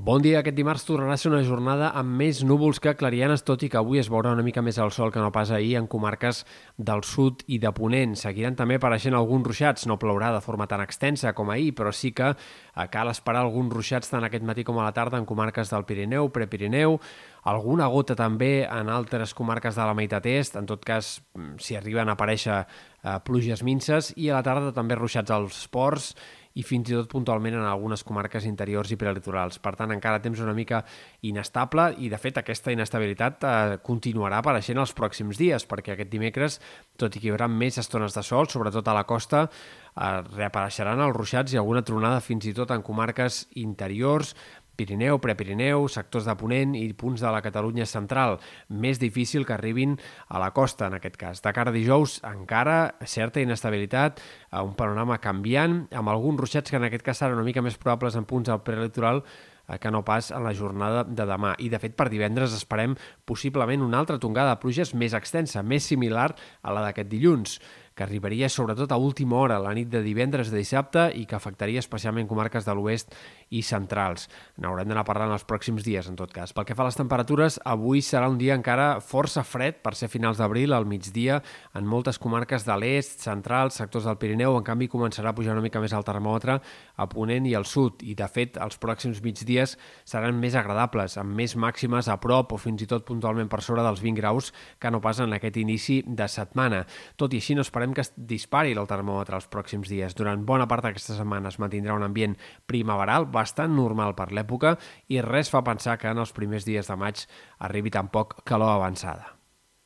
Bon dia. Aquest dimarts tornarà a ser una jornada amb més núvols que clarianes, tot i que avui es veurà una mica més el sol que no pas ahir en comarques del sud i de Ponent. Seguiran també apareixent alguns ruixats. No plourà de forma tan extensa com ahir, però sí que eh, cal esperar alguns ruixats tant aquest matí com a la tarda en comarques del Pirineu, Prepirineu, alguna gota també en altres comarques de la meitat est, en tot cas mm, si arriben a aparèixer eh, pluges minces, i a la tarda també ruixats als ports i fins i tot puntualment en algunes comarques interiors i prelitorals. Per tant, encara temps una mica inestable i, de fet, aquesta inestabilitat eh, continuarà apareixent els pròxims dies, perquè aquest dimecres, tot i que hi haurà més estones de sol, sobretot a la costa, eh, reapareixeran els ruixats i alguna tronada fins i tot en comarques interiors, Pirineu, Prepirineu, sectors de Ponent i punts de la Catalunya central. Més difícil que arribin a la costa, en aquest cas. De cara a dijous, encara certa inestabilitat, un panorama canviant, amb alguns ruixats que en aquest cas seran una mica més probables en punts del prelitoral eh, que no pas en la jornada de demà. I, de fet, per divendres esperem possiblement una altra tongada de pluges més extensa, més similar a la d'aquest dilluns que arribaria sobretot a última hora, la nit de divendres de dissabte, i que afectaria especialment comarques de l'oest i centrals. N'haurem d'anar parlant els pròxims dies, en tot cas. Pel que fa a les temperatures, avui serà un dia encara força fred per ser finals d'abril, al migdia, en moltes comarques de l'est, central, sectors del Pirineu. En canvi, començarà a pujar una mica més el termòmetre a Ponent i al sud, i de fet, els pròxims migdies seran més agradables, amb més màximes a prop o fins i tot puntualment per sobre dels 20 graus que no pas en aquest inici de setmana. Tot i així, no esperem esperem que es dispari el termòmetre els pròxims dies. Durant bona part d'aquesta setmana es mantindrà un ambient primaveral bastant normal per l'època i res fa pensar que en els primers dies de maig arribi tampoc calor avançada.